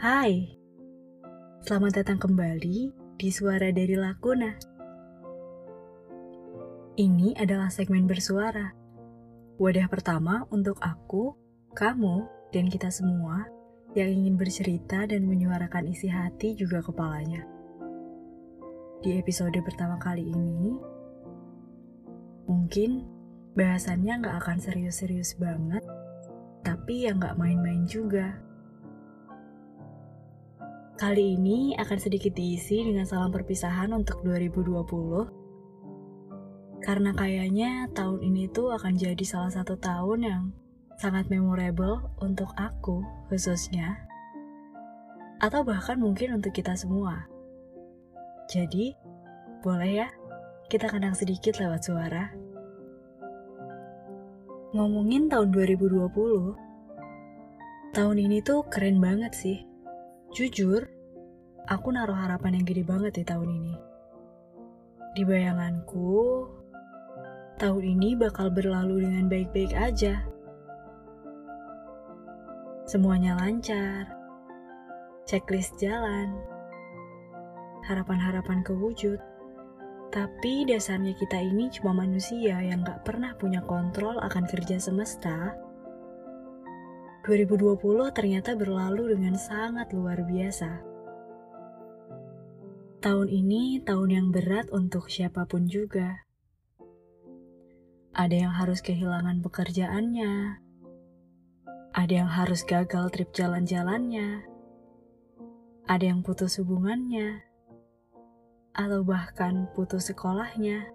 Hai, selamat datang kembali di Suara dari Lakuna. Ini adalah segmen bersuara, wadah pertama untuk aku, kamu, dan kita semua yang ingin bercerita dan menyuarakan isi hati juga kepalanya. Di episode pertama kali ini, mungkin bahasannya nggak akan serius-serius banget, tapi yang nggak main-main juga. Kali ini akan sedikit diisi dengan salam perpisahan untuk 2020. Karena kayaknya tahun ini tuh akan jadi salah satu tahun yang sangat memorable untuk aku khususnya. Atau bahkan mungkin untuk kita semua. Jadi, boleh ya kita kenang sedikit lewat suara. Ngomongin tahun 2020, tahun ini tuh keren banget sih Jujur, aku naruh harapan yang gede banget di tahun ini. Di bayanganku, tahun ini bakal berlalu dengan baik-baik aja. Semuanya lancar, checklist jalan, harapan-harapan kewujud. Tapi dasarnya kita ini cuma manusia yang gak pernah punya kontrol akan kerja semesta 2020 ternyata berlalu dengan sangat luar biasa. Tahun ini tahun yang berat untuk siapa pun juga. Ada yang harus kehilangan pekerjaannya, ada yang harus gagal trip jalan-jalannya, ada yang putus hubungannya, atau bahkan putus sekolahnya.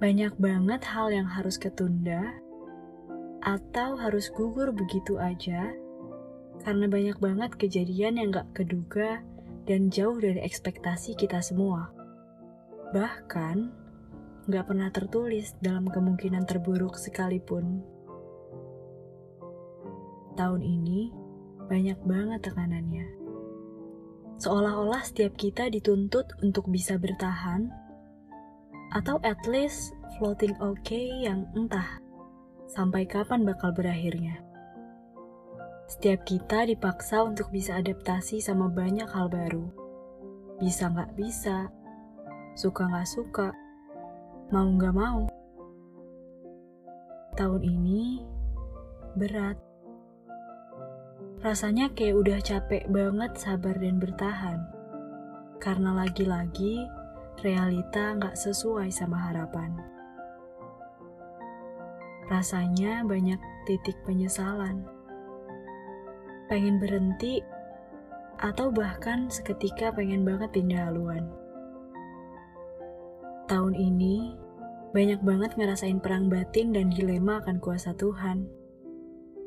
Banyak banget hal yang harus ketunda atau harus gugur begitu aja karena banyak banget kejadian yang gak keduga dan jauh dari ekspektasi kita semua. Bahkan, gak pernah tertulis dalam kemungkinan terburuk sekalipun. Tahun ini, banyak banget tekanannya. Seolah-olah setiap kita dituntut untuk bisa bertahan, atau at least floating okay yang entah sampai kapan bakal berakhirnya. Setiap kita dipaksa untuk bisa adaptasi sama banyak hal baru. Bisa nggak bisa, suka nggak suka, mau nggak mau. Tahun ini berat. Rasanya kayak udah capek banget sabar dan bertahan. Karena lagi-lagi realita nggak sesuai sama harapan. Rasanya banyak titik penyesalan. Pengen berhenti, atau bahkan seketika pengen banget pindah haluan. Tahun ini, banyak banget ngerasain perang batin dan dilema akan kuasa Tuhan.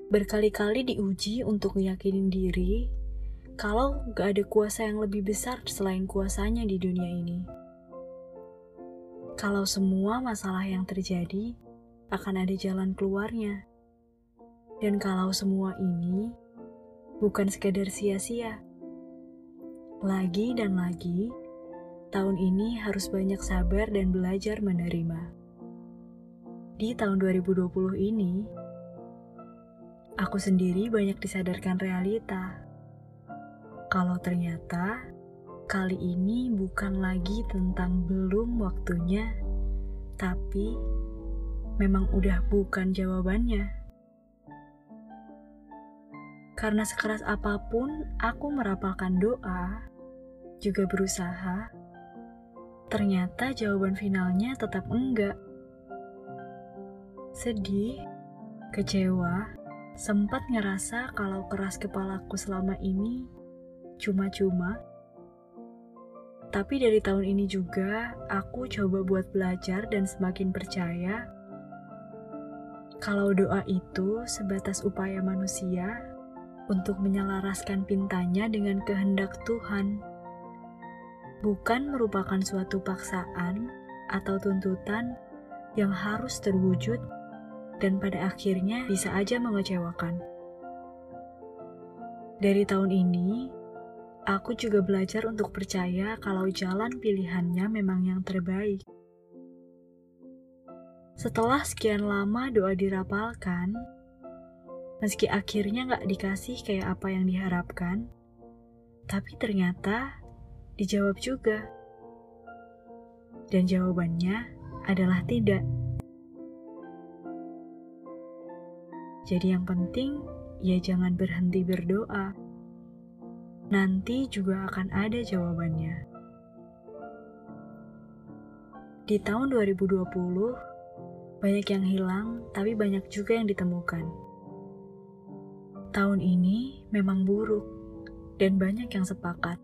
Berkali-kali diuji untuk meyakinin diri kalau gak ada kuasa yang lebih besar selain kuasanya di dunia ini. Kalau semua masalah yang terjadi akan ada jalan keluarnya. Dan kalau semua ini bukan sekedar sia-sia. Lagi dan lagi, tahun ini harus banyak sabar dan belajar menerima. Di tahun 2020 ini, aku sendiri banyak disadarkan realita. Kalau ternyata kali ini bukan lagi tentang belum waktunya, tapi memang udah bukan jawabannya. Karena sekeras apa pun aku merapalkan doa, juga berusaha, ternyata jawaban finalnya tetap enggak. Sedih, kecewa, sempat ngerasa kalau keras kepalaku selama ini cuma-cuma. Tapi dari tahun ini juga, aku coba buat belajar dan semakin percaya kalau doa itu sebatas upaya manusia untuk menyelaraskan pintanya dengan kehendak Tuhan, bukan merupakan suatu paksaan atau tuntutan yang harus terwujud dan pada akhirnya bisa aja mengecewakan. Dari tahun ini, aku juga belajar untuk percaya kalau jalan pilihannya memang yang terbaik. Setelah sekian lama doa dirapalkan, meski akhirnya gak dikasih kayak apa yang diharapkan, Tapi ternyata dijawab juga. Dan jawabannya adalah tidak. Jadi yang penting, ya jangan berhenti berdoa. Nanti juga akan ada jawabannya. Di tahun 2020, banyak yang hilang, tapi banyak juga yang ditemukan. Tahun ini memang buruk, dan banyak yang sepakat.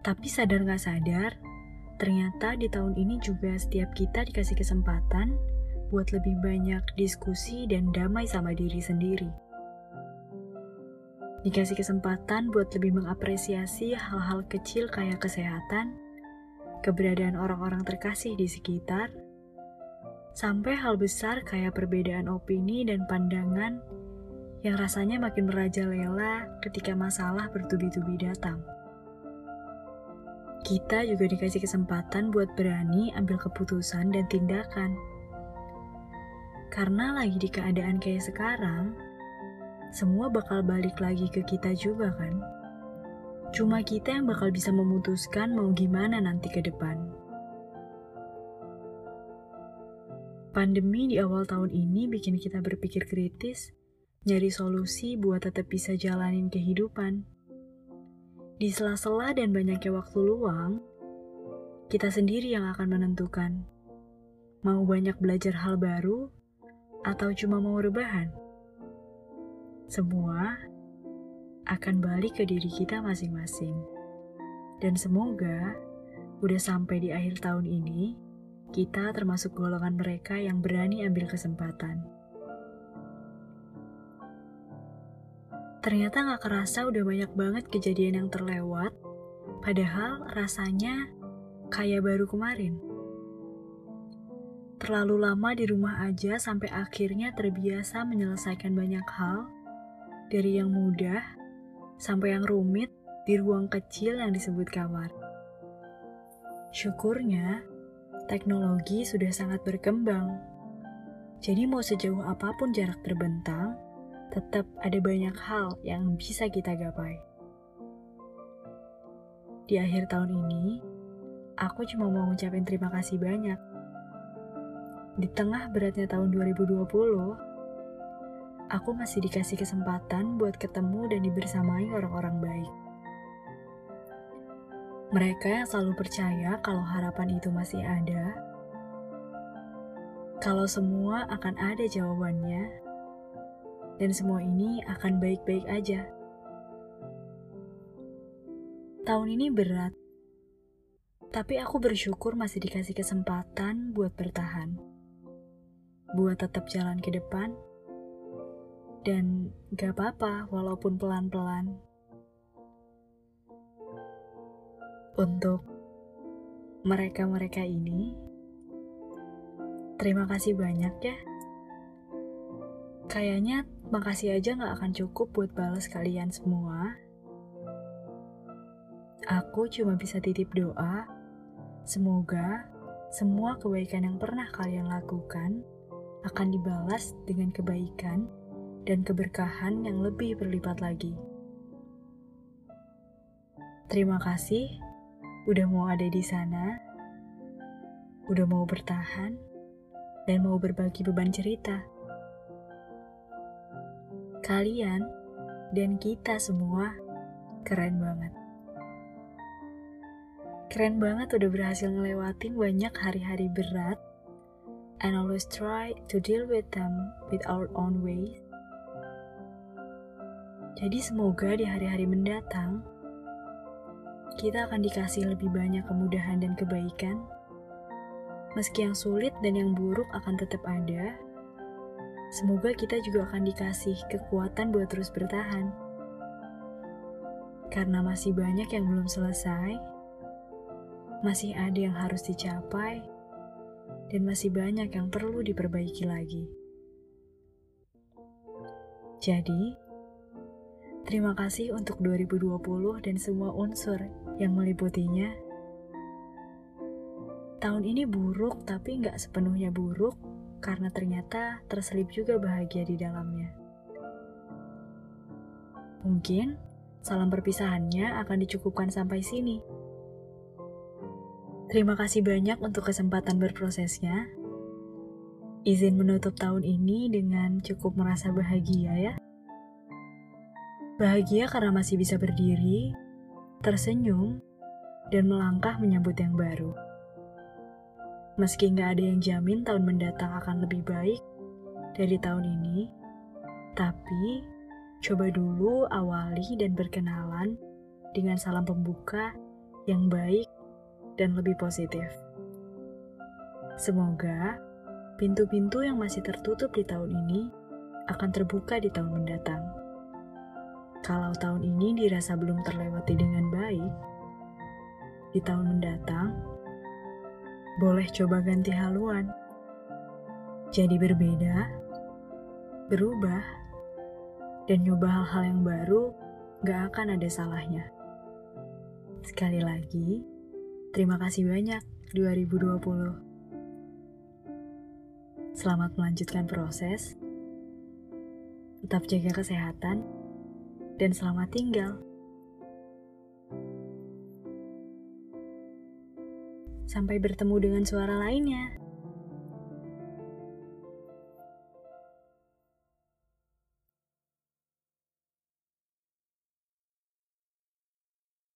Tapi sadar gak sadar, ternyata di tahun ini juga setiap kita dikasih kesempatan buat lebih banyak diskusi dan damai sama diri sendiri. Dikasih kesempatan buat lebih mengapresiasi hal-hal kecil kayak kesehatan, keberadaan orang-orang terkasih di sekitar, sampai hal besar kayak perbedaan opini dan pandangan yang rasanya makin merajalela ketika masalah bertubi-tubi datang kita juga dikasih kesempatan buat berani ambil keputusan dan tindakan. Karena lagi di keadaan kayak sekarang, semua bakal balik lagi ke kita juga kan? Cuma kita yang bakal bisa memutuskan mau gimana nanti ke depan. Pandemi di awal tahun ini bikin kita berpikir kritis, nyari solusi buat tetap bisa jalanin kehidupan. Di sela-sela dan banyaknya waktu luang, kita sendiri yang akan menentukan mau banyak belajar hal baru atau cuma mau rebahan. Semua akan balik ke diri kita masing-masing. Dan semoga udah sampai di akhir tahun ini, kita termasuk golongan mereka yang berani ambil kesempatan. Ternyata gak kerasa udah banyak banget kejadian yang terlewat, padahal rasanya kayak baru kemarin. Terlalu lama di rumah aja sampai akhirnya terbiasa menyelesaikan banyak hal, dari yang mudah sampai yang rumit di ruang kecil yang disebut kamar. Syukurnya, teknologi sudah sangat berkembang. Jadi mau sejauh apa pun jarak terbentang, tetap ada banyak hal yang bisa kita gapai. Di akhir tahun ini, aku cuma mau ngucapin terima kasih banyak. Di tengah beratnya tahun 2020, aku masih dikasih kesempatan buat ketemu dan dibersamai orang-orang baik. Mereka yang selalu percaya kalau harapan itu masih ada, kalau semua akan ada jawabannya, dan semua ini akan baik-baik aja. Tahun ini berat, tapi aku bersyukur masih dikasih kesempatan buat bertahan, buat tetap jalan ke depan, dan gak apa-apa walaupun pelan-pelan. Untuk mereka-mereka ini, terima kasih banyak ya. Kayaknya makasih aja gak akan cukup buat balas kalian semua. Aku cuma bisa titip doa, semoga semua kebaikan yang pernah kalian lakukan akan dibalas dengan kebaikan dan keberkahan yang lebih berlipat lagi. Terima kasih udah mau ada di sana, udah mau bertahan, dan mau berbagi beban cerita kalian dan kita semua keren banget. Keren banget udah berhasil ngelewatin banyak hari-hari berat and always try to deal with them with our own way. Jadi semoga di hari-hari mendatang kita akan dikasih lebih banyak kemudahan dan kebaikan. Meski yang sulit dan yang buruk akan tetap ada, Semoga kita juga akan dikasih kekuatan buat terus bertahan. Karena masih banyak yang belum selesai, masih ada yang harus dicapai, dan masih banyak yang perlu diperbaiki lagi. Jadi, terima kasih untuk 2020 dan semua unsur yang meliputinya. Tahun ini buruk, tapi nggak sepenuhnya buruk karena ternyata terselip juga bahagia di dalamnya. Mungkin salam perpisahannya akan dicukupkan sampai sini. Terima kasih banyak untuk kesempatan berprosesnya. Izin menutup tahun ini dengan cukup merasa bahagia ya. Bahagia karena masih bisa berdiri, tersenyum, dan melangkah menyambut yang baru. Meski nggak ada yang jamin tahun mendatang akan lebih baik dari tahun ini, tapi coba dulu awali dan berkenalan dengan salam pembuka yang baik dan lebih positif. Semoga pintu-pintu yang masih tertutup di tahun ini akan terbuka di tahun mendatang. Kalau tahun ini dirasa belum terlewati dengan baik, di tahun mendatang boleh coba ganti haluan. Jadi berbeda, berubah, dan nyoba hal-hal yang baru gak akan ada salahnya. Sekali lagi, terima kasih banyak 2020. Selamat melanjutkan proses, tetap jaga kesehatan, dan selamat tinggal. Sampai bertemu dengan suara lainnya.